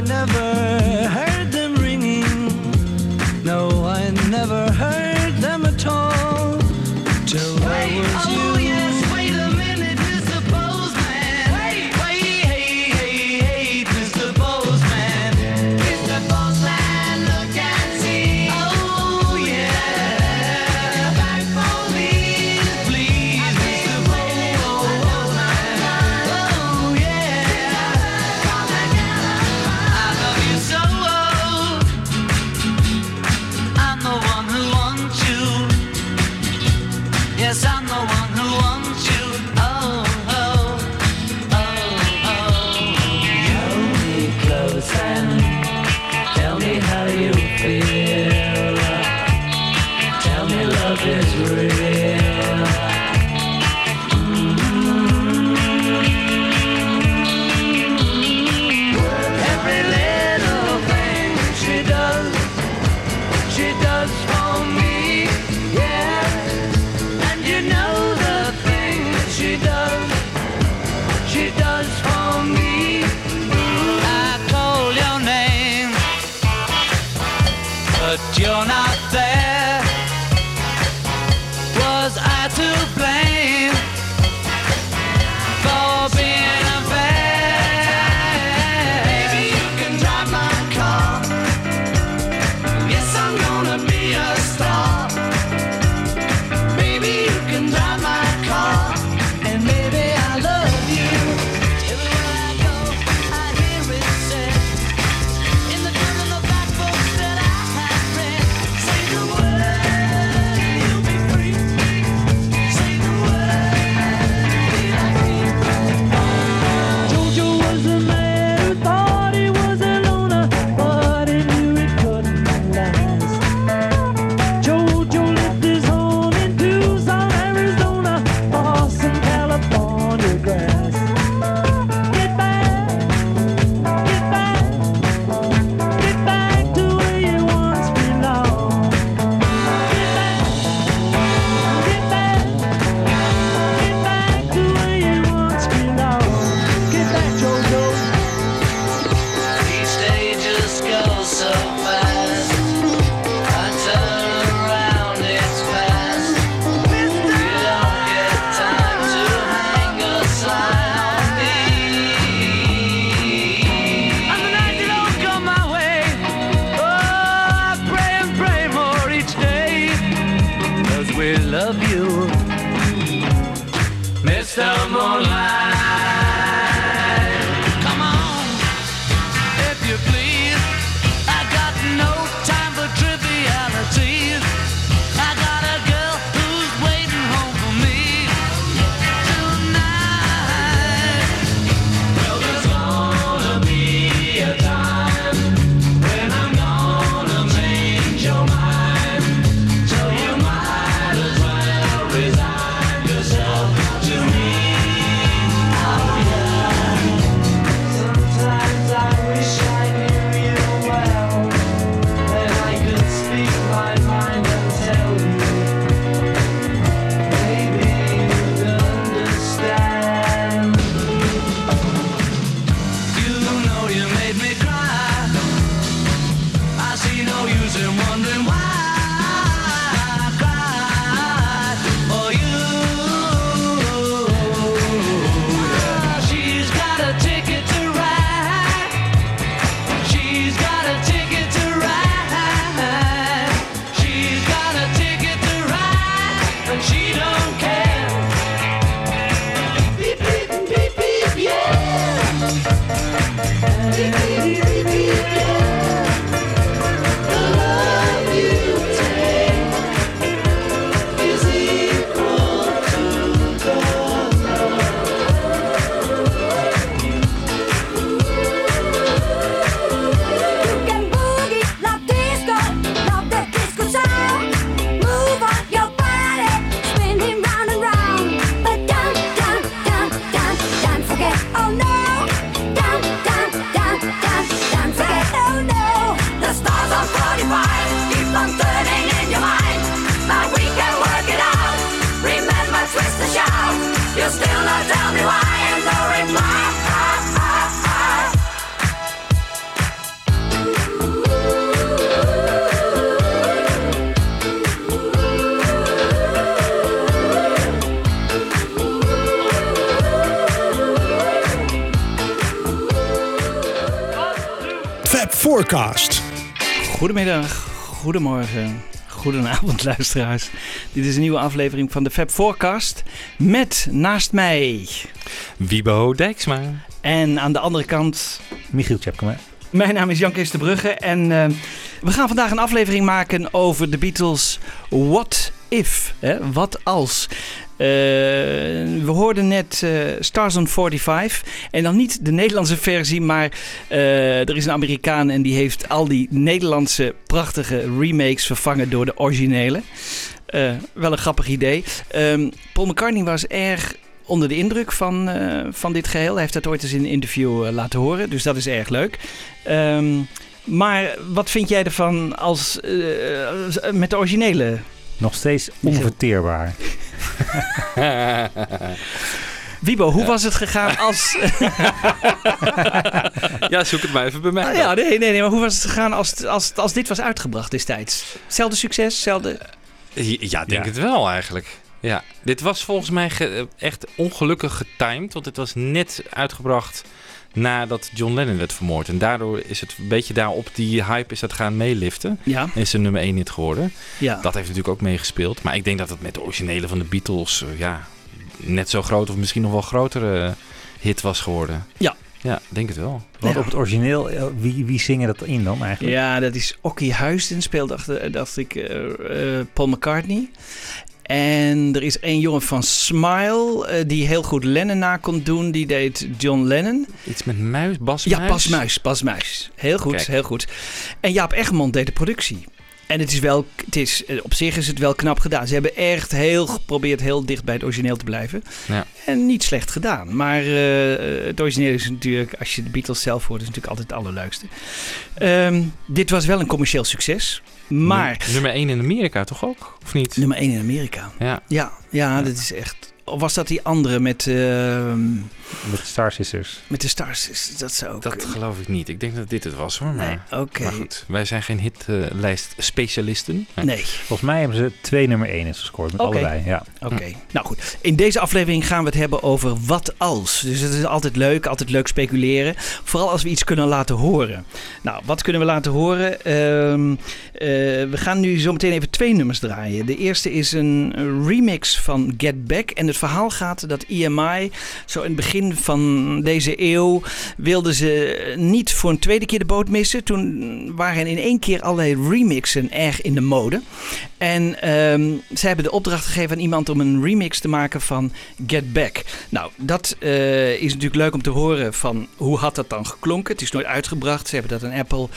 I never heard. Goedemiddag, goedemorgen, goedenavond luisteraars. Dit is een nieuwe aflevering van de Fab Forecast met naast mij Wiebo Dijksma. en aan de andere kant Michiel Tjepkema. Mijn naam is Jan Kees de Brugge en eh, we gaan vandaag een aflevering maken over de Beatles What If, hè? wat als. Eh, we hoorden net eh, Stars on 45 en dan niet de Nederlandse versie, maar eh, er is een Amerikaan en die heeft al die Nederlandse prachtige remakes vervangen door de originele. Eh, wel een grappig idee. Ehm, Paul McCartney was erg onder de indruk van, eh, van dit geheel. Hij heeft dat ooit eens in een interview laten horen, dus dat is erg leuk. Ehm, maar wat vind jij ervan als, met de originele? Nog steeds onverteerbaar. Wiebo, hoe was het gegaan als... Ja, zoek het maar even bij mij. Ah, ja, nee, nee, nee, maar hoe was het gegaan als, als, als dit was uitgebracht destijds? Hetzelfde succes, hetzelfde... Ja, denk Ja. het wel eigenlijk. Ja, dit was volgens mij ge- echt ongelukkig getimed, want het was net uitgebracht nadat John Lennon werd vermoord. En daardoor is het een beetje daarop die hype is dat gaan meeliften. Ja, En is er nummer 1 hit geworden. ja. Dat heeft natuurlijk ook meegespeeld. Maar ik denk dat het met de originele van de Beatles eh, ja, net zo groot of misschien nog wel grotere eh, hit was geworden. Ja. Ja, denk het wel. Want Ja. op het origineel, eh, wie, wie zingen dat in dan eigenlijk? Ja, dat is Okkie Huisden speelt, dacht, dacht ik, eh, eh, Paul McCartney. En er is een jongen van Smile eh, die heel goed Lennon na kon doen. Die deed John Lennon. Iets met muis, Bas Ja, Muis? Bas Muis, Bas Muis. Heel goed, Kijk. heel goed. En Jaap Egmond deed de productie. En het is wel, het is, eh, op zich is het wel knap gedaan. Ze hebben echt heel geprobeerd heel dicht bij het origineel te blijven. Ja. En niet slecht gedaan. Maar eh, het origineel is natuurlijk, als je de Beatles zelf hoort, is natuurlijk altijd het allerleukste. Ehm, dit was wel een commercieel succes. Maar Nu- Nummer 1 in Amerika toch ook? Of niet? nummer 1 in Amerika. Ja. Ja, ja, dat is echt. Of was dat die andere met, ehm, Met Star Sisters. met de Stars? Is Dat zou ook. Dat geloof ik niet. Ik denk dat dit het was hoor. Maar, Nee, oké. maar goed, wij zijn geen hitlijst specialisten. Nee. Volgens mij hebben ze twee nummer 1 gescoord met allebei. Ja. Oké, nou goed. In deze aflevering gaan we het hebben over wat als. Dus het is altijd leuk, altijd leuk speculeren. Vooral als we iets kunnen laten horen. Nou, wat kunnen we laten horen? Ehm, eh, we gaan nu zo meteen even twee nummers draaien. De eerste is een remix van Get Back. En het verhaal gaat dat EMI, zo in het begin van deze eeuw, wilden ze niet voor een tweede keer de boot missen. Toen waren in één keer allerlei remixen erg in de mode. En ehm, ze hebben de opdracht gegeven aan iemand om een remix te maken van Get Back. Nou, dat eh, is natuurlijk leuk om te horen van hoe had dat dan geklonken. Het is nooit uitgebracht. Ze hebben dat aan Apple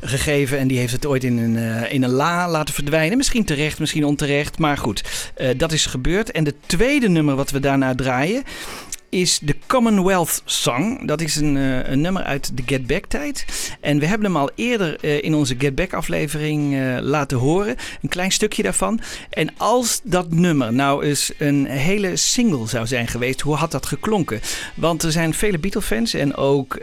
gegeven en die heeft het ooit in een, eh, in een la laten verdwijnen. Misschien terecht, misschien onterecht. Maar goed, eh, dat is gebeurd. En de tweede nummer wat we daarna draaien is de Commonwealth Song. Dat is een, eh, een nummer uit de Get Back tijd. En we hebben hem al eerder eh, in onze Get Back aflevering eh, laten horen. Een klein stukje daarvan. En als dat nummer nou eens een hele single zou zijn geweest, hoe had dat geklonken? Want er zijn vele Beatle-fans en ook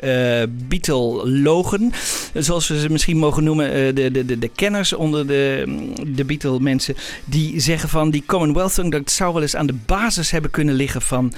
Beatle-logen, zoals we ze misschien mogen noemen, de, de, de, de kenners onder de, de Beatle-mensen, die zeggen van die Commonwealth Song, dat zou wel eens aan de basis hebben kunnen liggen van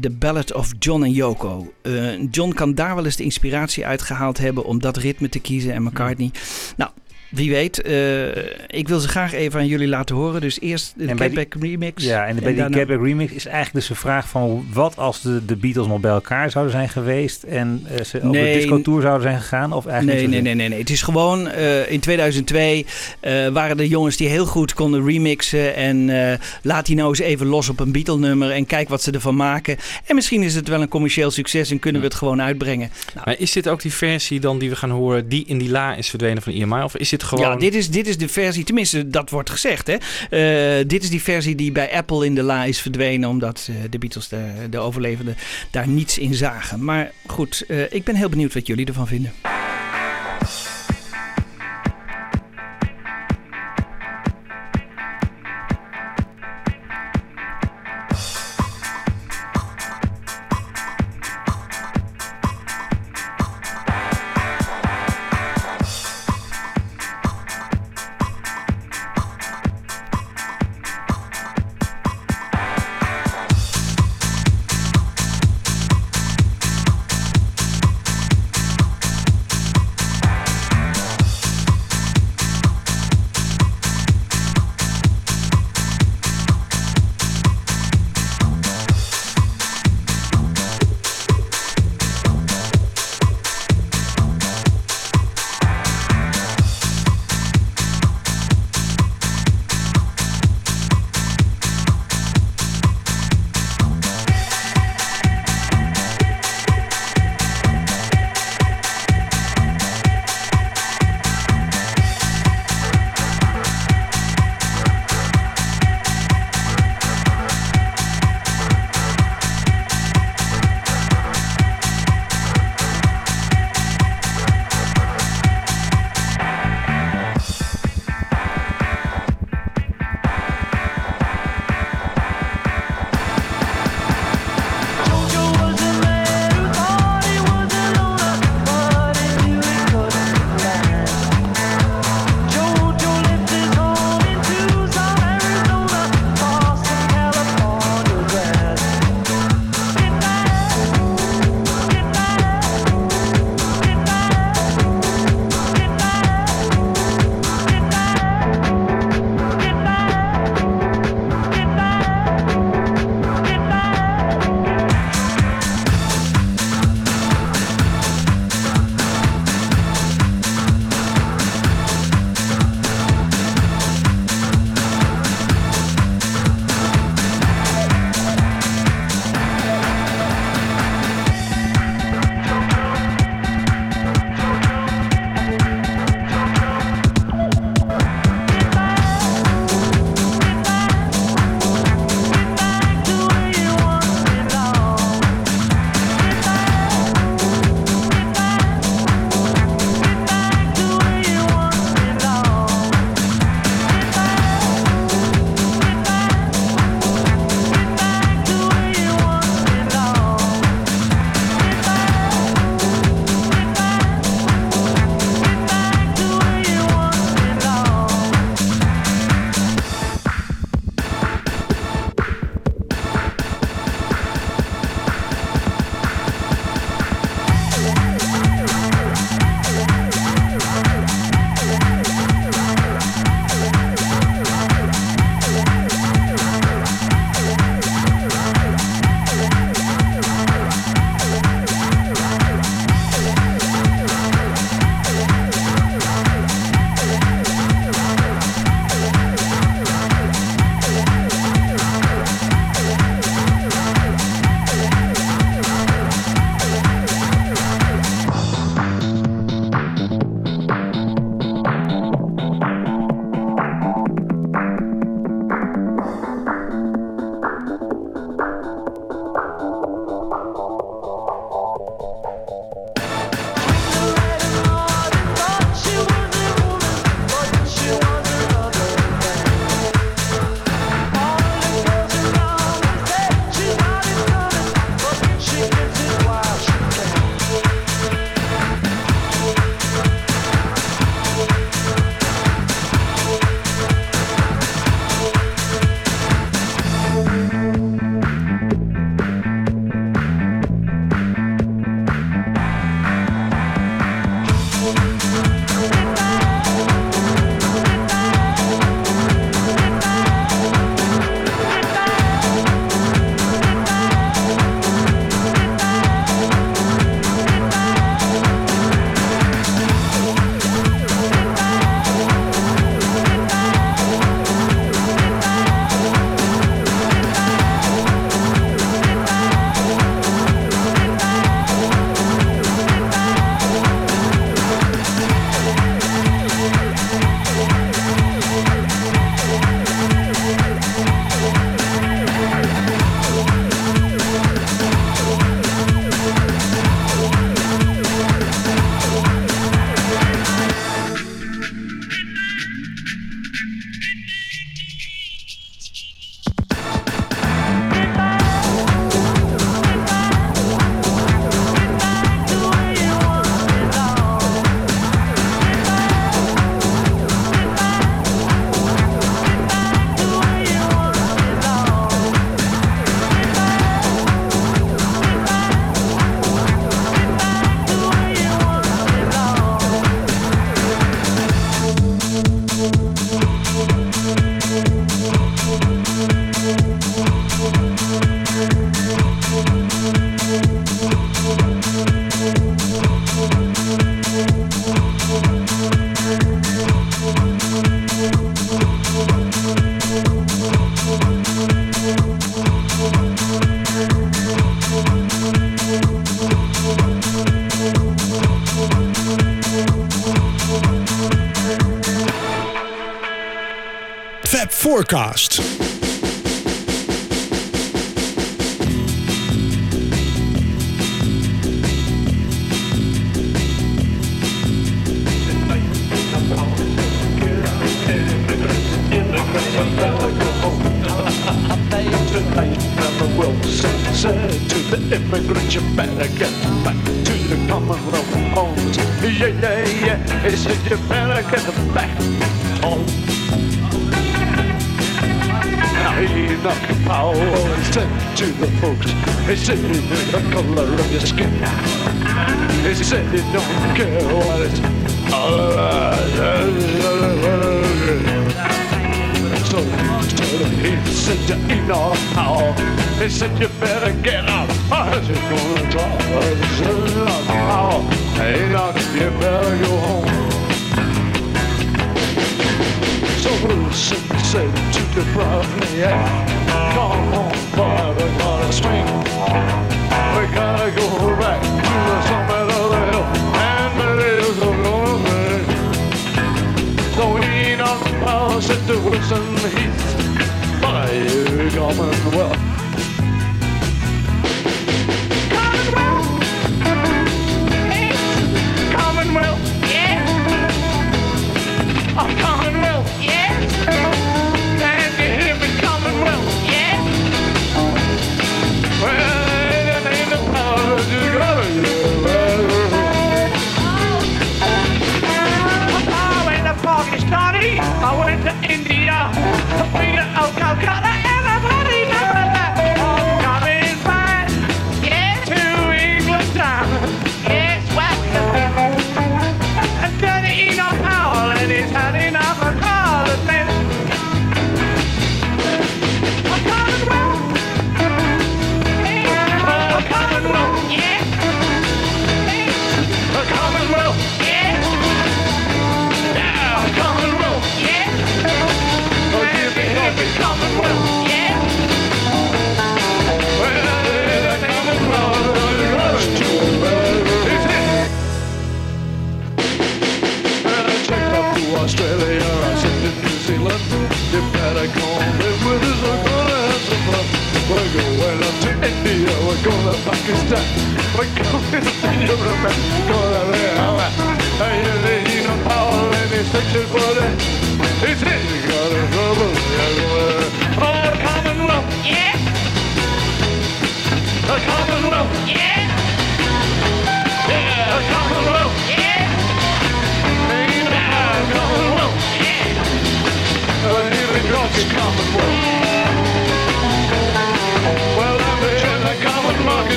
The Ballad of John en Yoko. Eh, John kan daar wel eens de inspiratie uitgehaald hebben om dat ritme te kiezen en McCartney. Nou, wie weet. eh, ik wil ze graag even aan jullie laten horen. Dus eerst de En bij Get Back remix. Ja, en bij die remix is eigenlijk dus de vraag van wat als de, de Beatles nog bij elkaar zouden zijn geweest en eh, ze op Nee. de disco tour zouden zijn gegaan? Of eigenlijk Nee, nee, nee, nee, nee. Het is gewoon eh, in 2002 eh, waren er jongens die heel goed konden remixen. En eh, laat die nou eens even los op een Beatle-nummer en kijk wat ze ervan maken. En misschien is het wel een commercieel succes en kunnen we het gewoon uitbrengen. Maar is dit ook die versie dan die we gaan horen, die in die la is verdwenen van EMI? Of is dit gewoon... Ja, dit is, dit is de versie, tenminste dat wordt gezegd. Hè? Eh, dit is die versie die bij Apple in de la is verdwenen. Omdat eh, de Beatles, de, de overlevenden, daar niets in zagen. Maar goed, eh, ik ben heel benieuwd wat jullie ervan vinden.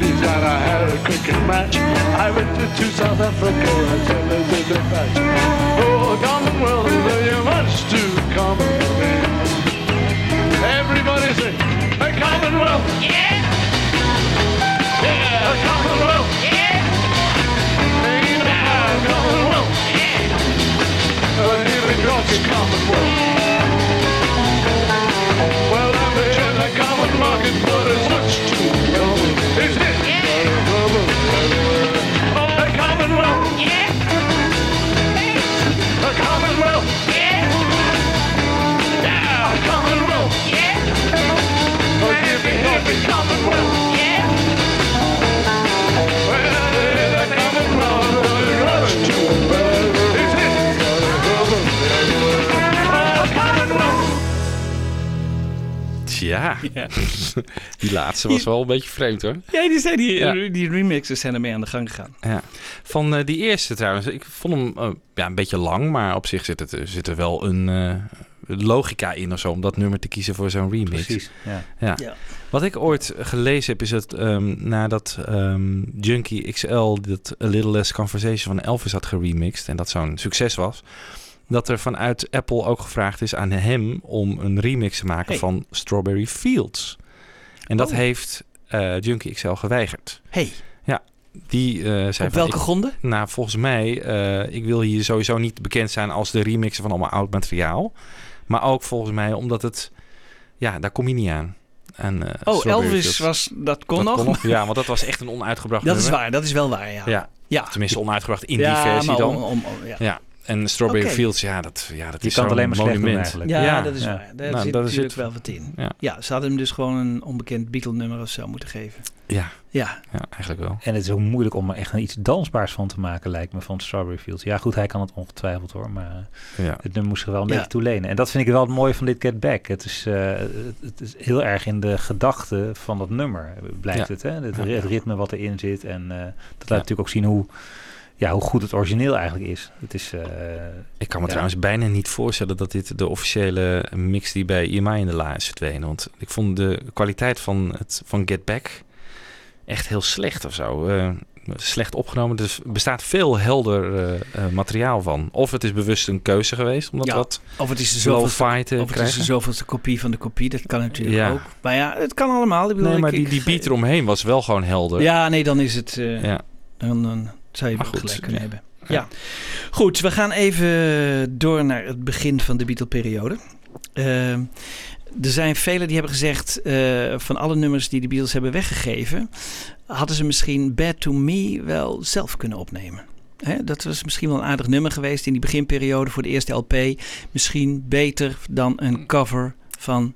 Indies and I had a cricket match. I went to, to South Africa and celebrated the match. Oh, Commonwealth, there you're much too common for me. Everybody say, a Commonwealth, yeah. Yeah, a Commonwealth, yeah. Ain't a Commonwealth, yeah. A living God's Commonwealth. Well, I'm in the common market, but it's much too Oh, die laatste was wel een beetje vreemd hoor. Ja, die, zijn die, Ja. die remixes zijn ermee aan de gang gegaan. Ja. Van eh, die eerste trouwens, ik vond hem eh, ja, een beetje lang, maar op zich zit, het, er zit er wel een eh, logica in of zo om dat nummer te kiezen voor zo'n remix. Precies, ja. Ja. Ja. Wat ik ooit gelezen heb, is dat ehm, nadat ehm, Junkie XL dat A Little Less Conversation van Elvis had geremixed en dat zo'n succes was, dat er vanuit Apple ook gevraagd is aan hem om een remix te maken Hey. van Strawberry Fields. En dat Oh. heeft eh, Junkie XL geweigerd. Hey, Die eh, zei op van, welke ik- gronden? nou, volgens mij, eh, ik wil hier sowieso niet bekend zijn als de remixer van allemaal oud materiaal. Maar ook volgens mij omdat het Ja, daar kom je niet aan. En, Oh, Elvis was, dat kon Dat nog. Ja, want dat was echt een onuitgebracht Dat is waar, dat is wel waar, ja. Ja, Ja. tenminste onuitgebracht in Ja, die versie dan. om- om- om- ja. Ja, en Strawberry. Fields, ja, dat, ja, dat Je is kan alleen maar slecht doen monument. eigenlijk. Ja, dat is ja. waar. Daar Nou, zit dat is natuurlijk het. wel wat in. Ja. Ja, ze hadden hem dus gewoon een onbekend Beatle-nummer of zo moeten geven. Ja, Ja, ja, eigenlijk wel. En het is ook moeilijk om er echt iets dansbaars van te maken, lijkt me, van Strawberry Fields. Ja, goed, hij kan het ongetwijfeld hoor, maar Ja. het nummer moest er wel een Ja. beetje toe lenen. En dat vind ik wel het mooie van dit Get Back. Het is, eh, het, is heel erg in de gedachte van dat nummer, blijft Ja. het. Hè? Het, Ja. het ritme wat erin zit. En eh, dat laat Ja. natuurlijk ook zien hoe, ja, hoe goed het origineel eigenlijk is. Het is eh, Ik kan me Ja. trouwens bijna niet voorstellen dat dit de officiële mix die bij EMI in de la is verdwenen. Want ik vond de kwaliteit van, het, van Get Back echt heel slecht of zo. Eh, slecht opgenomen. Dus er bestaat veel helder eh, materiaal van. Of het is bewust een keuze geweest om dat Ja, wat of het is de zoveelste, of het is de zoveelste kopie van de kopie. Dat kan natuurlijk Ja. ook. Maar ja, het kan allemaal. Ik bedoel, Nee, maar ik- die, die beat eromheen was wel gewoon helder. Ja, nee, dan is het... eh, Ja. dan, dan zou je Maar goed, gelijk kunnen ja. hebben. Ja. Goed, we gaan even door naar het begin van de Beatle-periode. Eh, er zijn velen die hebben gezegd... eh, van alle nummers die de Beatles hebben weggegeven... hadden ze misschien Bad To Me wel zelf kunnen opnemen. Hè, dat was misschien wel een aardig nummer geweest in die beginperiode voor de eerste LP. Misschien beter dan een cover van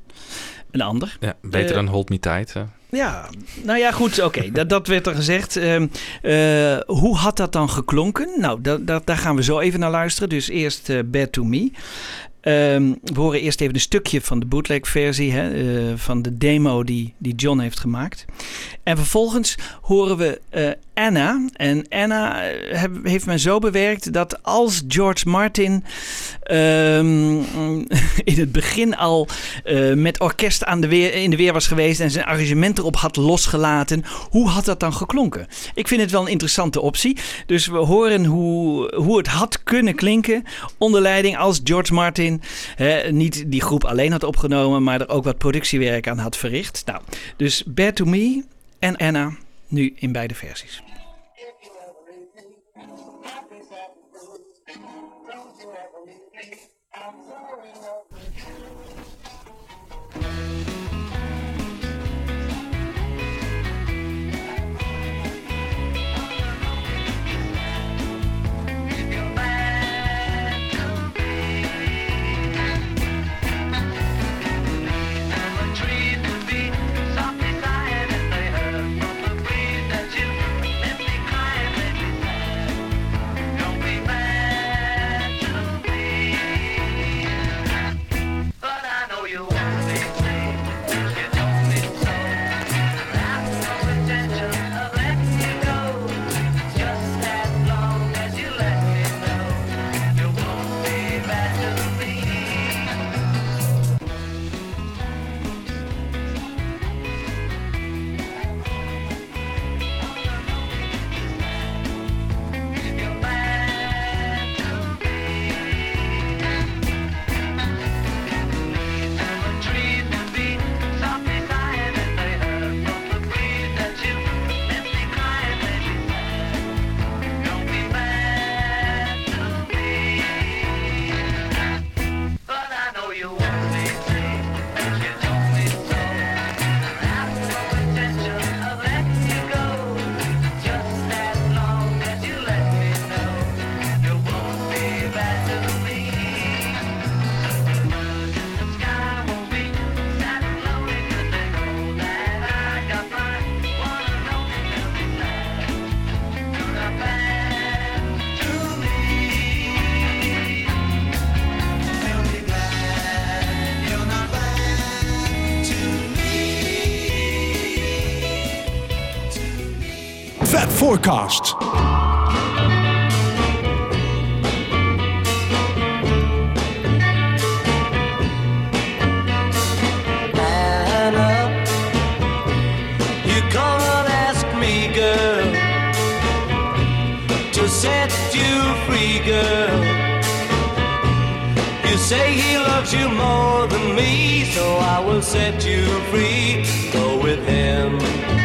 een ander. Ja, beter Eh, dan Hold Me Tight. Hè? Ja, nou ja, goed, oké. dat, dat werd er gezegd. Ehm, eh, hoe had dat dan geklonken? Nou, da, da- daar gaan we zo even naar luisteren. Dus eerst eh, Bad To Me. Ehm, we horen eerst even een stukje van de bootleg-versie, eh, van de demo die, die John heeft gemaakt. En vervolgens horen we eh, Anna. En Anna eh, heeft men zo bewerkt dat als George Martin ehm, in het begin al met orkest aan de weer, in de weer was geweest en zijn arrangement erop had losgelaten, hoe had dat dan geklonken? Ik vind het wel een interessante optie. Dus we horen hoe, hoe het had kunnen klinken onder leiding als George Martin hè, niet die groep alleen had opgenomen, maar er ook wat productiewerk aan had verricht. Nou, dus Bad to Me en Anna nu in beide versies. To set you free, girl. You say he loves you more than me, so I will set you free. Go with him.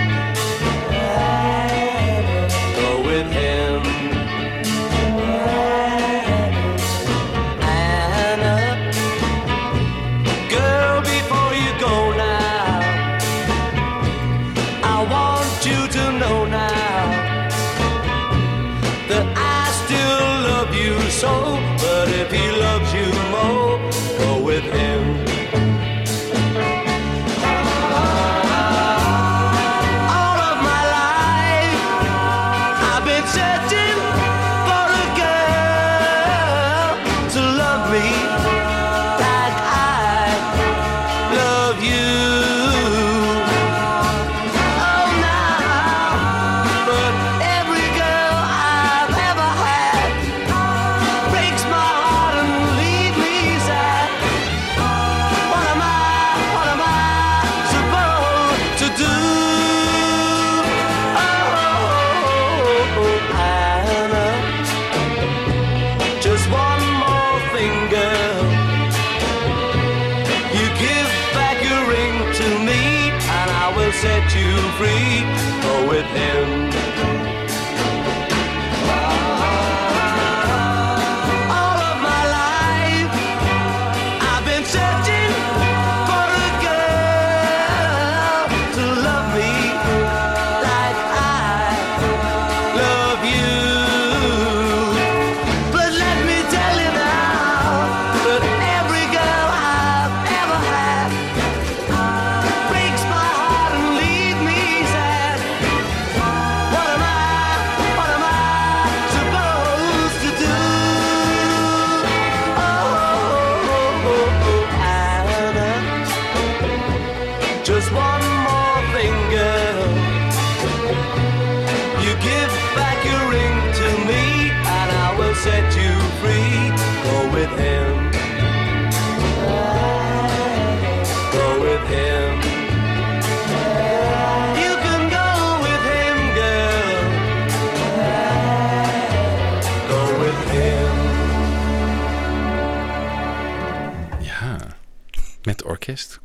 Set you free. Go with him.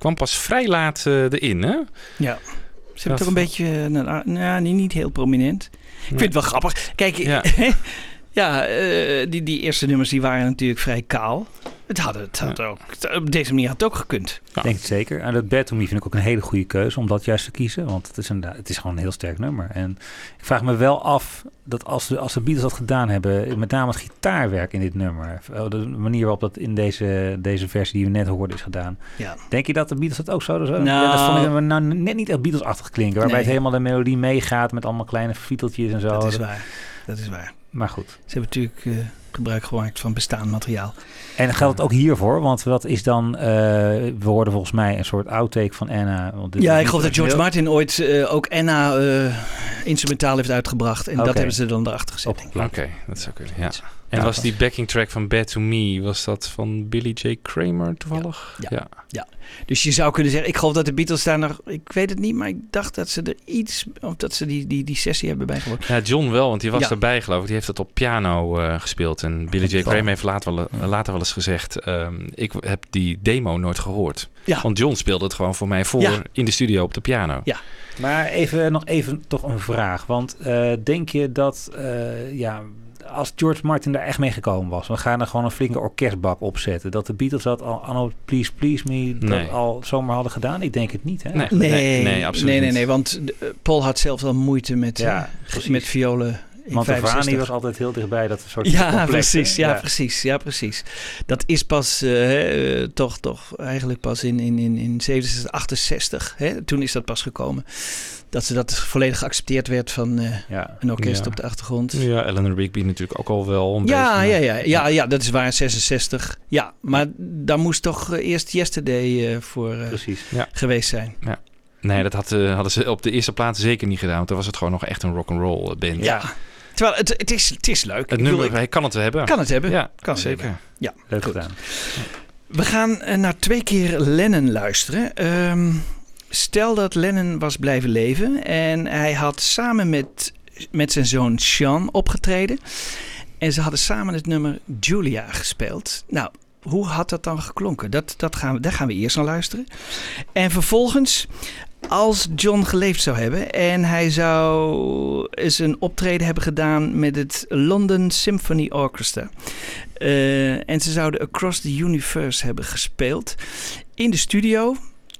Kwam pas vrij laat eh, erin, hè? Ja. Ze hebben toch een beetje, eh, nou, nou, niet, niet heel prominent. Ik vind het wel grappig. Kijk, Ja. ja, eh, die, die eerste nummers die waren natuurlijk vrij kaal. Het had, het had ook, op deze manier had het ook gekund. Ik denk het zeker. En dat Bad to Me vind ik ook een hele goede keuze om dat juist te kiezen. Want het is, inderdaad, het is gewoon een heel sterk nummer. En ik vraag me wel af dat als de, als de Beatles dat gedaan hebben, met name het gitaarwerk in dit nummer, eh, de manier waarop dat in deze, deze versie die we net hoorden is gedaan. Ja. Denk je dat de Beatles dat ook zouden zo? Nou- Ja, dat vond ik nou net niet echt Beatles-achtig klinken. Waarbij Nee. het helemaal de melodie meegaat met allemaal kleine fieteltjes en zo. Dat is waar. Dat is waar. Maar goed. Ze hebben natuurlijk eh, gebruik gemaakt van bestaand materiaal. En geldt het ook hiervoor? Want wat is dan... eh, we hoorden volgens mij een soort outtake van Anna. Want dit Ja, ik geloof dat George. Martin ooit eh, ook Anna eh, instrumentaal heeft uitgebracht. En dat hebben ze dan erachter gezet. Oké, dat zou kunnen, ja. En Ja, was dat- die backing track van Bad to Me, was dat van Billy J. Kramer toevallig? Ja. Ja. Dus je zou kunnen zeggen, ik geloof dat de Beatles daar nog, ik weet het niet, maar ik dacht dat ze er iets, of dat ze die, die, die sessie hebben bijgewoord. Ja, John wel, want die was Ja. erbij geloof ik. Die heeft het op piano eh, En Billy J. Kramer heeft later wel, later wel eens gezegd... ehm, ik heb die demo nooit gehoord. Ja. Want John speelde het gewoon voor mij voor Ja. in de studio op de piano. Ja. Maar even, nog even toch een vraag. Want eh, denk je dat, eh, ja, als George Martin daar echt mee gekomen was, we gaan er gewoon een flinke orkestbak opzetten, dat de Beatles dat al, anno Please Please Me, dat Nee. al zomaar hadden gedaan? Ik denk het niet, hè? Nee. Nee, nee, absoluut nee, nee, niet. nee, want eh, Paul had zelf wel moeite met, Ja, met violen in Want de 65. Vani was altijd heel dichtbij dat soort Ja, precies. Ja, precies. Ja, precies. Dat is pas eh, hè, eh, toch, toch eigenlijk pas in, in, in, in 67, 68. Hè? Toen is dat pas gekomen. Dat ze dat volledig geaccepteerd werd van eh, Ja. een orkest Ja. op de achtergrond. Ja, Eleanor Rigby natuurlijk ook al wel een Ja, beetje. ja, ja, ja, ja, dat is waar, 66. Ja, maar daar moest toch eerst Yesterday eh, voor eh, Precies. geweest zijn. Nee, dat had, hadden ze op de eerste plaats zeker niet gedaan. Want dan was het gewoon nog echt een rock'n'roll band. Ja. Terwijl het, het, is, het is leuk. Het Ik nummer, ik hij kan het hebben. kan het hebben. Ja, kan het zeker. hebben. Ja, Leuk goed. gedaan. We gaan eh, naar twee keer Lennon luisteren. Ehm, stel dat Lennon was blijven leven en hij had samen met, met zijn zoon Sean opgetreden. En ze hadden samen het nummer Julia gespeeld. Nou, hoe had dat dan geklonken? Dat, dat gaan we, daar gaan we eerst naar luisteren. En vervolgens, als John geleefd zou hebben en hij zou eens een optreden hebben gedaan met het London Symphony Orchestra. Eh, en ze zouden Across the Universe hebben gespeeld. In de studio.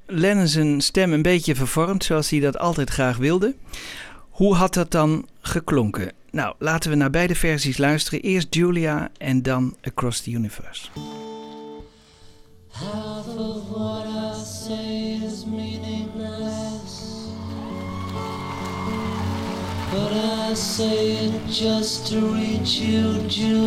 Lennon zijn stem een beetje vervormd zoals hij dat altijd graag wilde. Hoe had dat dan geklonken? Nou, laten we naar beide versies luisteren. Eerst Julia en dan Across the Universe. Half of what I say is. I say it just to reach you, Julia.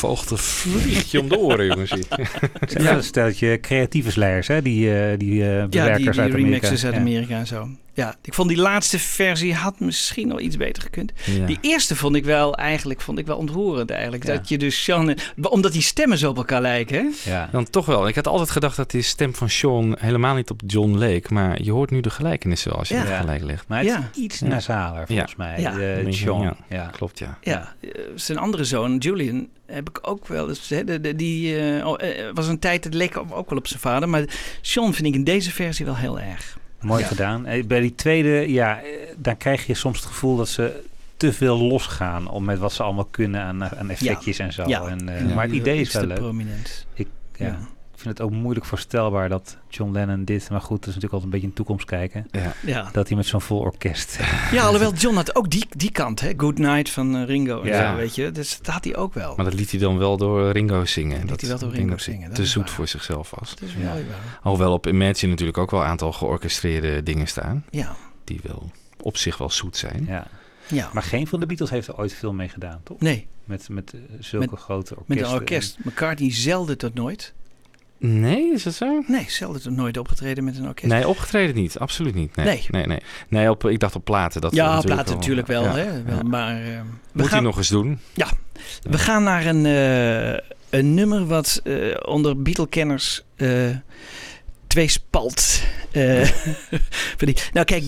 Gevolgde vliegt je om de oren, jongens. zijn wel een steltje creatieve slayers, hè? Die, eh, die eh, Ja, bewerkers die, die uit Amerika. remixes uit Ja. Amerika en zo. Ja, ik vond die laatste versie had misschien nog iets beter gekund. Ja. Die eerste vond ik wel eigenlijk vond ik wel ontroerend eigenlijk. Ja. Dat je dus Sean... Omdat die stemmen zo op elkaar lijken, hè? Ja. Dan toch wel. Ik had altijd gedacht dat die stem van Sean helemaal niet op John leek. Maar je hoort nu de gelijkenissen als je Ja. het gelijk legt. Maar het Ja. is iets Ja. nasaler, volgens mij. Ja. De, Ja. John. Ja. Ja. Klopt, ja. Ja, eh, zijn andere zoon, Julian, heb ik ook wel eens. Hè, de, de- die eh, oh, eh, was een tijd, het leek ook wel op zijn vader. Maar Sean vind ik in deze versie wel heel erg. Mooi Ja. gedaan. Eh, Bij die tweede, ja, eh, dan krijg je soms het gevoel dat ze te veel losgaan om met wat ze allemaal kunnen aan, aan effectjes en zo. Ja. En, eh, Ja. Maar het idee is wel leuk. prominent. Ik, ja. Vind het ook moeilijk voorstelbaar dat John Lennon dit, maar goed, dat is natuurlijk altijd een beetje in de toekomst kijken. Ja. Ja. Dat hij met zo'n vol orkest. ja, alhoewel John had ook die, die kant, hè? Good Night van eh, Ringo en Ja. zo, weet je. Dus dat had hij ook wel. Maar dat liet hij dan wel door Ringo zingen. liet dat hij wel door Ringo zingen, dat Te is zoet waar. voor zichzelf was. Dat is Ja. mooi wel. Alhoewel op Imagine natuurlijk ook wel een aantal georchestreerde dingen staan. Ja, Die wel op zich wel zoet zijn. ja. ja. Maar geen van de Beatles heeft er ooit veel mee gedaan, toch? Nee, Met, met eh, zulke Met- grote orkesten. met een orkest. McCartney zelden tot nooit. Nee, is dat zo? Nee, zelden nooit opgetreden met een orkest. Nee, opgetreden niet. Absoluut niet. Nee, Nee. nee, nee. nee. op, ik dacht op platen. Dat ja, natuurlijk platen natuurlijk wel, ja, hè? Wel, ja. Maar eh, Moet hij gaan, nog eens doen. we gaan naar een, eh, een nummer wat eh, onder Beatle-kenners twee spalt. Nou kijk,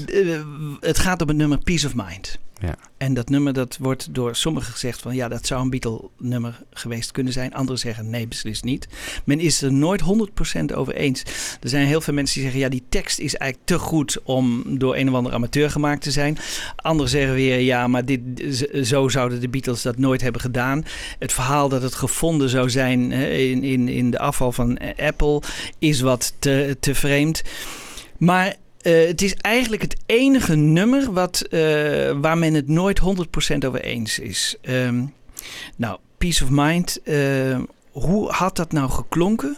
het gaat om het nummer Peace of Mind. Ja. En dat nummer dat wordt door sommigen gezegd van ja, dat zou een Beatle-nummer geweest kunnen zijn. Anderen zeggen nee, beslist niet. Men is er nooit 100% over eens. Er zijn heel veel mensen die zeggen ja, die tekst is eigenlijk te goed om door een of andere amateur gemaakt te zijn. Anderen zeggen weer ja, maar dit, zo zouden de Beatles dat nooit hebben gedaan. Het verhaal dat het gevonden zou zijn in, in, in de afval van Apple is wat te, te vreemd. Maar eh, het is eigenlijk het enige nummer wat, eh, waar men het nooit 100% over eens is. Ehm, nou, Peace of Mind, eh, hoe had dat nou geklonken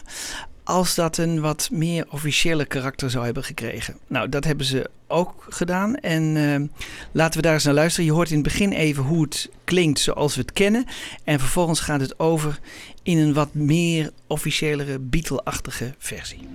als dat een wat meer officiële karakter zou hebben gekregen? Nou, dat hebben ze ook gedaan. En eh, laten we daar eens naar luisteren. Je hoort in het begin even hoe het klinkt zoals we het kennen. En vervolgens gaat het over in een wat meer officiëlere Beatle-achtige versie.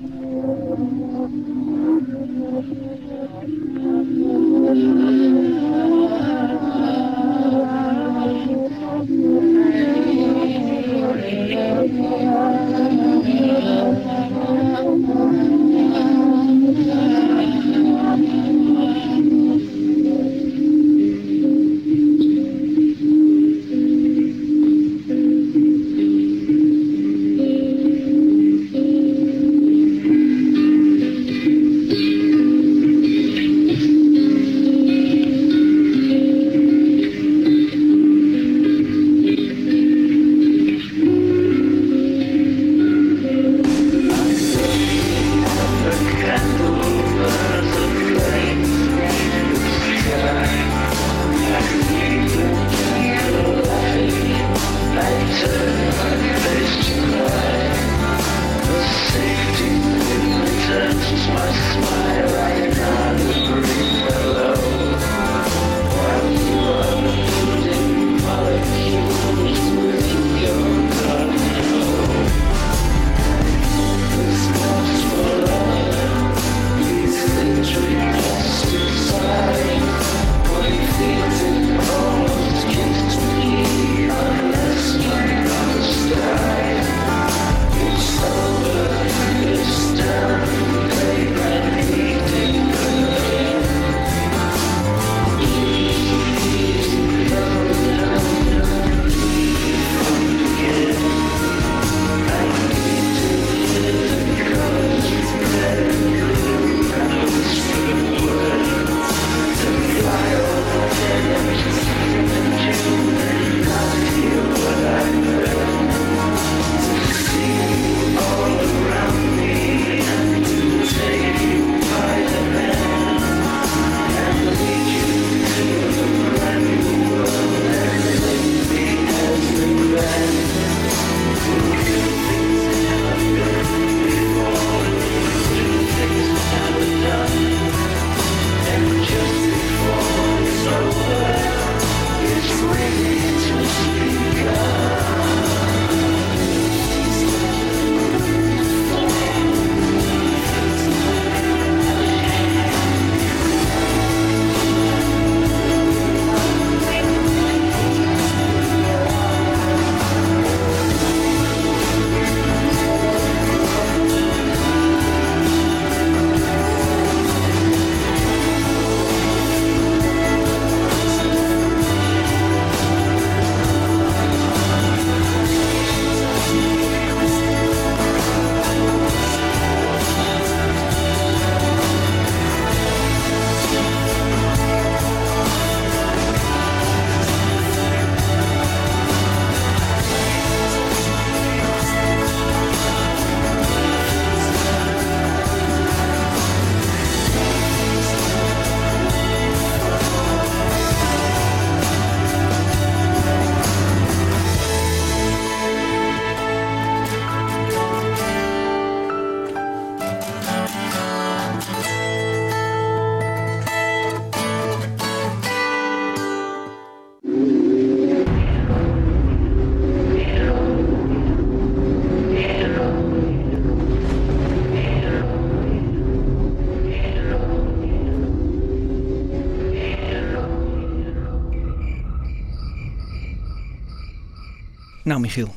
Nou, Michiel.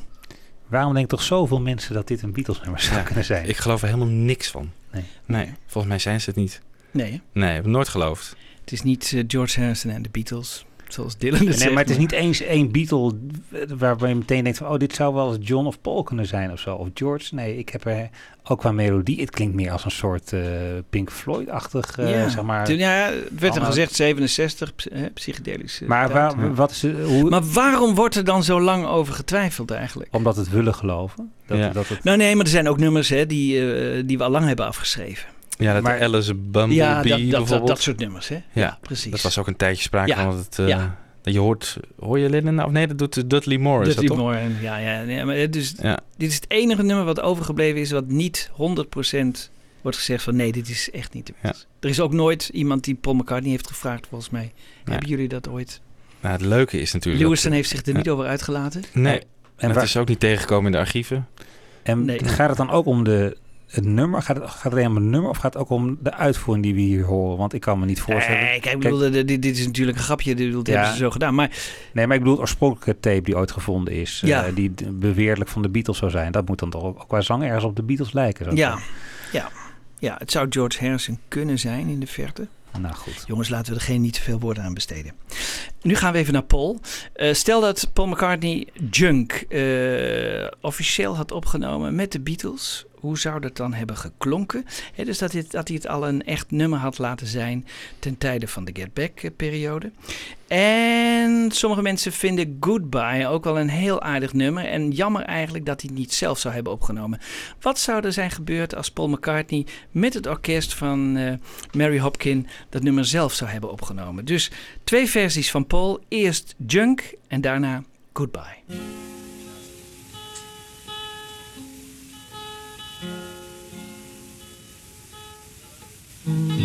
Waarom denken toch zoveel mensen dat dit een Beatles-nummer zou Ja, kunnen zijn? Ik geloof er helemaal niks van. Nee. Nee, volgens mij zijn ze het niet. Nee, hè? Nee, heb ik nooit geloofd. het is niet eh, George Harrison en de Beatles, zoals Dylan het Nee, zegt. maar het is niet eens één Beatle waarbij je meteen denkt van... oh, dit zou wel eens John of Paul kunnen zijn of zo. Of George. Nee, ik heb er ook qua melodie... het klinkt meer als een soort eh, Pink Floyd-achtig, eh, ja. zeg maar. Toen, ja, het werd er gezegd 67, p- hè, psychedelisch. eh, Maar wat is hoe, maar waarom wordt er dan zo lang over getwijfeld eigenlijk? omdat het willen geloven? Dat, Ja. dat het, Nou nee, maar er zijn ook nummers hè, die, eh, die we al lang hebben afgeschreven. Ja, dat Maar- Alice Bumblebee ja, dat, dat, bijvoorbeeld. dat soort nummers. Hè? ja, precies. dat was ook een tijdje sprake Ja. van. Dat het, eh, Ja. dat je hoort, hoor je Lennon? nou? Of nee, dat doet Dudley Moore. is Dudley dat? Moore, ja, ja, ja, maar dus, Ja. dit is het enige nummer wat overgebleven is... wat niet 100% wordt gezegd van nee, dit is echt niet de Beatles. Er is ook nooit iemand die Paul McCartney heeft gevraagd, volgens mij. Hebben jullie dat ooit? Nou, het leuke is natuurlijk... Lewison dat, heeft zich er ja. niet over uitgelaten. Nee, en en het waar- is ook niet tegengekomen in de archieven. En Nee. gaat het dan ook om de, het nummer? Gaat het, gaat het alleen om het nummer of gaat het ook om de uitvoering die we hier horen? Want ik kan me niet voorstellen. Nee, kijk, ik bedoel, dit, dit is natuurlijk een grapje. Dit, Ja. hebben ze zo gedaan. Maar Nee, maar ik bedoel het oorspronkelijke tape die ooit gevonden is. eh, Ja. die d- beweerlijk van de Beatles zou zijn. Dat moet dan toch ook, qua zang ergens op de Beatles lijken. ja, zeggen. ja, ja, het zou George Harrison kunnen zijn in de verte. Nou goed. Jongens, laten we er geen niet te veel woorden aan besteden. Nu gaan we even naar Paul. Eh, stel dat Paul McCartney Junk eh, officieel had opgenomen met de Beatles. Hoe zou dat dan hebben geklonken? Dus dat, dat hij het al een echt nummer had laten zijn ten tijde van de Get Back-periode. En sommige mensen vinden Goodbye ook wel een heel aardig nummer. En jammer eigenlijk dat hij het niet zelf zou hebben opgenomen. Wat zou er zijn gebeurd als Paul McCartney met het orkest van eh, Mary Hopkin dat nummer zelf zou hebben opgenomen? Dus twee versies van Paul. Eerst Junk en daarna Goodbye. Oh.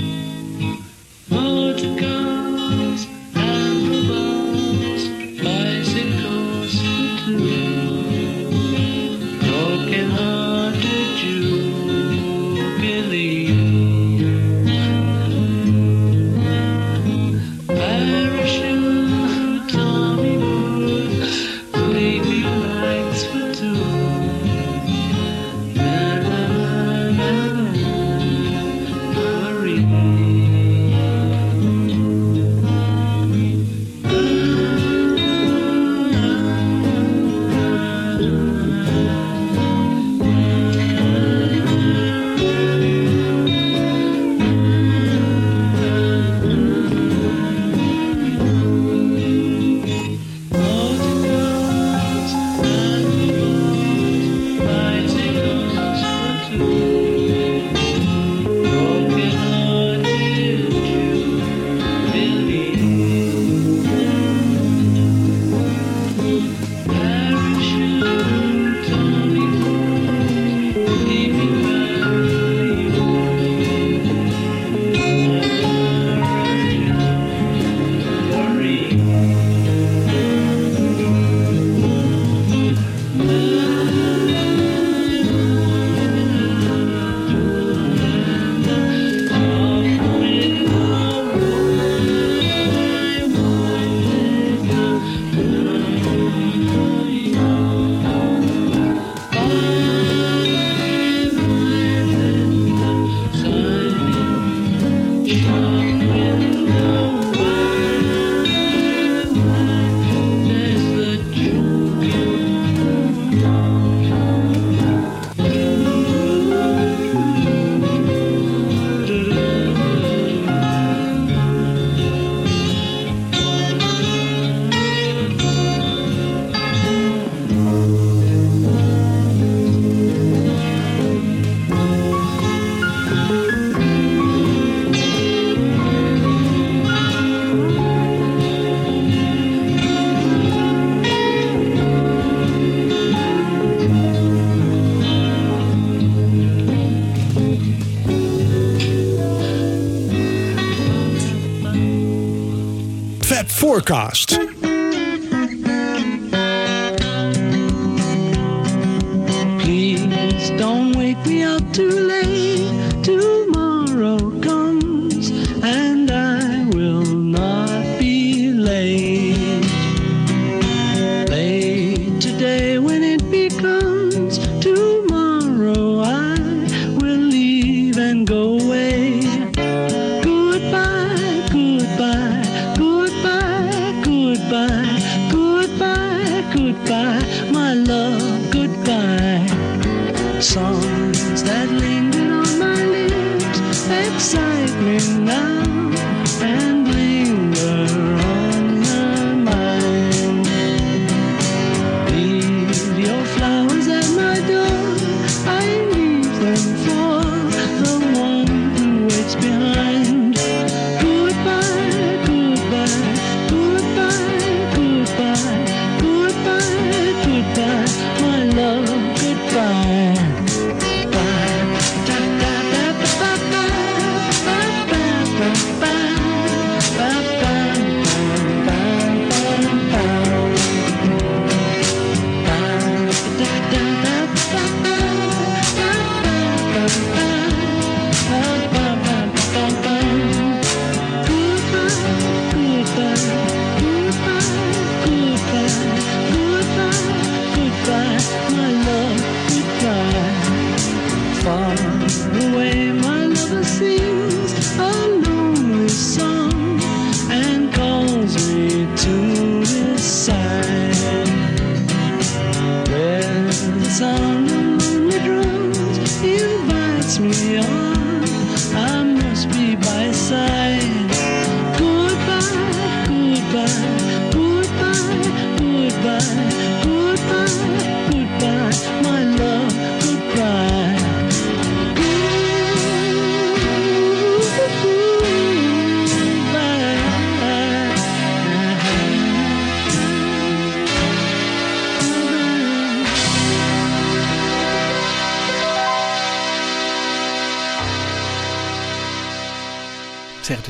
Forecast.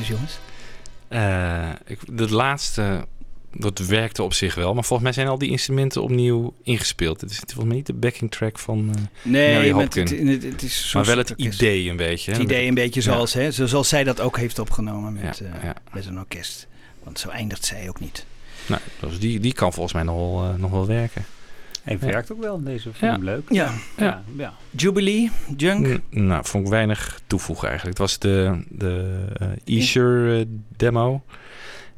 Jongens. Eh, ik, de laatste, dat werkte op zich wel. Maar volgens mij zijn al die instrumenten opnieuw ingespeeld. Het is volgens mij niet de backing track van eh, Nee, Mary het, het, het is maar wel het idee een beetje. Het idee een beetje Ja. zoals, hè, zoals zij dat ook heeft opgenomen met, Ja, eh, ja. met een orkest. Want zo eindigt zij ook niet. Nou, dus die, die kan volgens mij nog wel, eh, nog wel werken. Ja. werkt ook wel in deze film. Ja. Leuk. Ja. Ja. ja. Jubilee, Junk. N- nou, vond ik weinig toevoegen eigenlijk. Het was de, de eh, demo.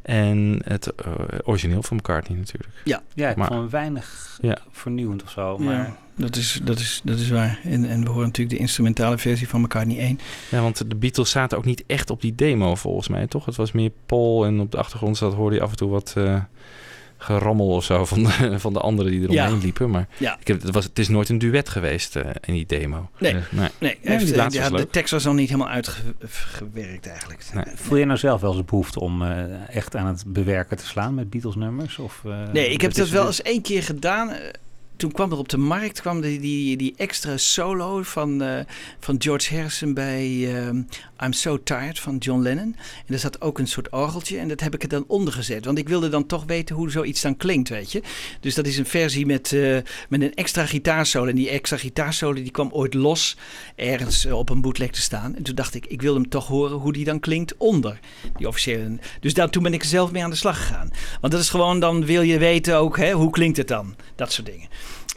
En het eh, origineel van McCartney natuurlijk. Ja, Ja, ik Maar- vond hem weinig Ja. vernieuwend of zo. Maar ja dat, is, dat, is, dat is waar. En, en we horen natuurlijk de instrumentale versie van McCartney 1. Ja, want de Beatles zaten ook niet echt op die demo volgens mij, toch? Het was meer Paul en op de achtergrond zat, hoorde je af en toe wat eh, gerammel of zo van de, van de anderen die eromheen Ja. liepen. Maar Ja. ik heb, het, was, het is nooit een duet geweest eh, in die demo. Nee. Dus, nee. Nee, Ja, hij heeft, die eh, ja, de tekst was nog niet helemaal uitgewerkt eigenlijk. Nee. voel je nou zelf wel eens behoefte om eh, echt aan het bewerken te slaan met Beatles nummers? Of, eh, Nee, ik heb dat wel eens één keer gedaan. Eh, Toen kwam er op de markt kwam die, die, die extra solo van, eh, van George Harrison bij ehm, I'm So Tired van John Lennon. En daar zat ook een soort orgeltje en dat heb ik er dan onder gezet. Want ik wilde dan toch weten hoe zoiets dan klinkt, weet je. Dus dat is een versie met, eh, met een extra gitaarsolo. En die extra gitaarsolo die kwam ooit los ergens eh, op een bootleg te staan. En toen dacht ik, ik wil hem toch horen hoe die dan klinkt onder die officiële. Dus daar, toen ben ik er zelf mee aan de slag gegaan. Want dat is gewoon, dan wil je weten ook, hè, hoe klinkt het dan? Dat soort dingen.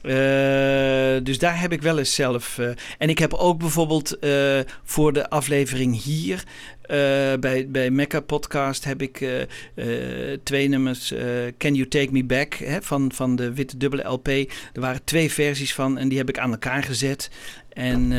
Eh, dus daar heb ik wel eens zelf. eh, en ik heb ook bijvoorbeeld eh, voor de aflevering hier. bij, bij Mecca Podcast heb ik twee nummers. Can You Take Me Back hè, van, van de witte dubbele LP. Er waren twee versies van en die heb ik aan elkaar gezet. En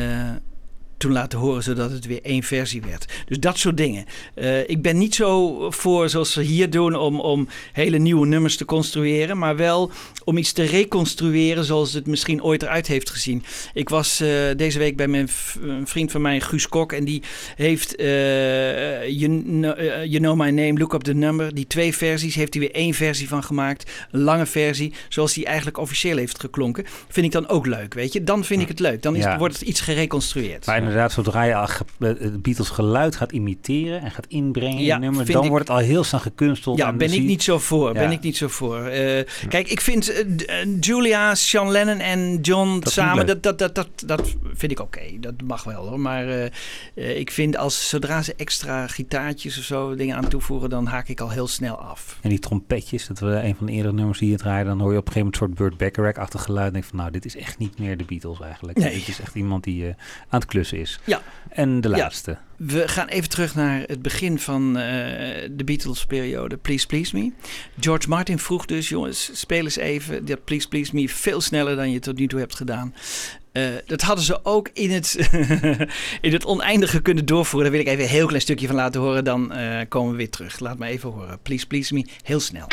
toen laten horen zodat het weer één versie werd. Dus dat soort dingen. Eh, ik ben niet zo voor zoals ze hier doen om, om hele nieuwe nummers te construeren, maar wel om iets te reconstrueren zoals het misschien ooit eruit heeft gezien. Ik was eh, deze week bij mijn een vriend van mij, Guus Kok, en die heeft eh, you, know, you Know My Name, Look Up The Number. Die twee versies heeft hij weer één versie van gemaakt. Een lange versie, zoals die eigenlijk officieel heeft geklonken. Vind ik dan ook leuk, weet je. Dan vind ik het leuk. Dan is, Ja. wordt het iets gereconstrueerd. Maar inderdaad, zodra je al ge- het Beatles geluid gaat imiteren en gaat inbrengen in Ja, een nummer, dan ik- wordt het al heel snel gekunsteld. Ja, en ben ik niet zo voor. Ben ik niet zo voor. Eh, Kijk, ik vind eh, eh, Julia, Sean Lennon en John samen, dat, dat, dat, dat, dat vind ik oké. Dat mag wel hoor. Maar eh, eh, ik vind als zodra ze extra gitaartjes of zo dingen aan toevoegen, dan haak ik al heel snel af. En die trompetjes, dat we een van de eerdere nummers die je draaien, dan hoor je op een gegeven moment een soort Burt Bacharach-achtig geluid. En denk van, nou, dit is echt niet meer de Beatles eigenlijk. Nee. Dit is echt iemand die eh, aan het klussen is. Ja. En de Ja. laatste. We gaan even terug naar het begin van eh, de Beatles-periode. Please Please Me. George Martin vroeg dus, jongens, speel eens even dat Please Please Me veel sneller dan je tot nu toe hebt gedaan. Eh, dat hadden ze ook in het, in het oneindige kunnen doorvoeren. Daar wil ik even een heel klein stukje van laten horen. Dan eh, komen we weer terug. Laat me even horen. Please Please Me, heel snel.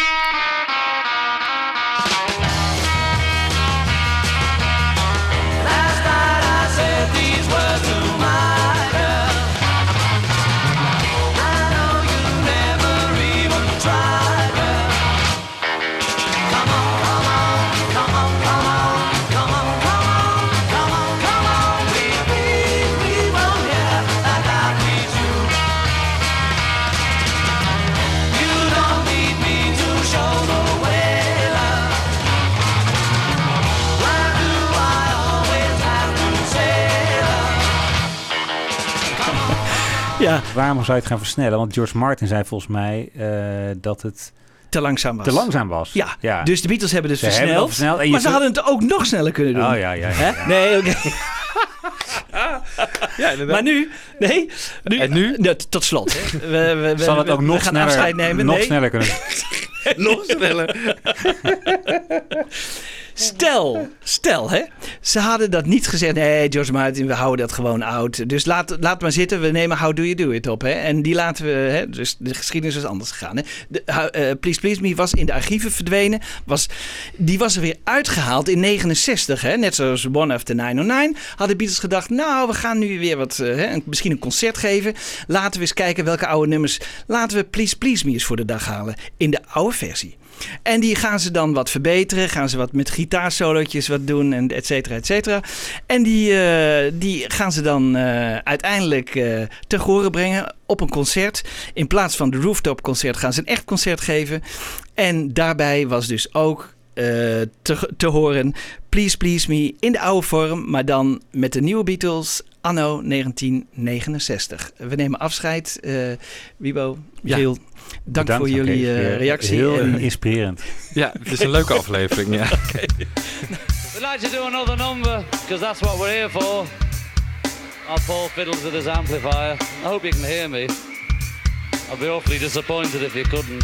Ja, Waarom zou je het gaan versnellen? Want George Martin zei volgens mij eh, dat het te langzaam was. te langzaam was. Ja, dus de Beatles hebben dus Ze versneld. maar ze zult- hadden het ook nog sneller kunnen doen. Oh ja, ja, ja. Hè? ja. Nee, oké. Ja. Maar nu, nee. nu, En nu? Tot slot. Hè. We, we, we, Zal het ook we nog gaan sneller, afscheid nemen? nog nee. sneller kunnen? Nog sneller. Stel, stel hè. Ze hadden dat niet gezegd. Nee, George Martin, we houden dat gewoon oud. Dus laat, laat maar zitten. We nemen How Do You Do It op. Hè. En die laten we... Hè. Dus de geschiedenis is anders gegaan. Hè. De, eh, Please Please Me was in de archieven verdwenen. Was, die was er weer uitgehaald in 69. Hè. Net zoals One After 909. Hadden Beatles gedacht... Nou, we gaan nu weer wat... eh, hè, misschien een concert geven. Laten we eens kijken welke oude nummers... Laten we Please Please Me eens voor de dag halen. In de oude versie. En die gaan ze dan wat verbeteren. Gaan ze wat met gitaarsolootjes wat doen. En et cetera, et cetera. En die, eh, die gaan ze dan eh, uiteindelijk eh te horen brengen op een concert. In plaats van de rooftop concert gaan ze een echt concert geven. En daarbij was dus ook te, te horen Please Please Me in de oude vorm. Maar dan met de nieuwe Beatles anno 1969. We nemen afscheid. eh Wibo, Ja. Giel, dank Bedankt, voor jullie oké. eh, Weer reactie. Heel En- inspirerend. Ja, het is een leuke aflevering, ja. We'd like to do another number, because that's what we're here for. Our Paul fiddles with his amplifier. I hope you can hear me. I'd be awfully disappointed if you couldn't.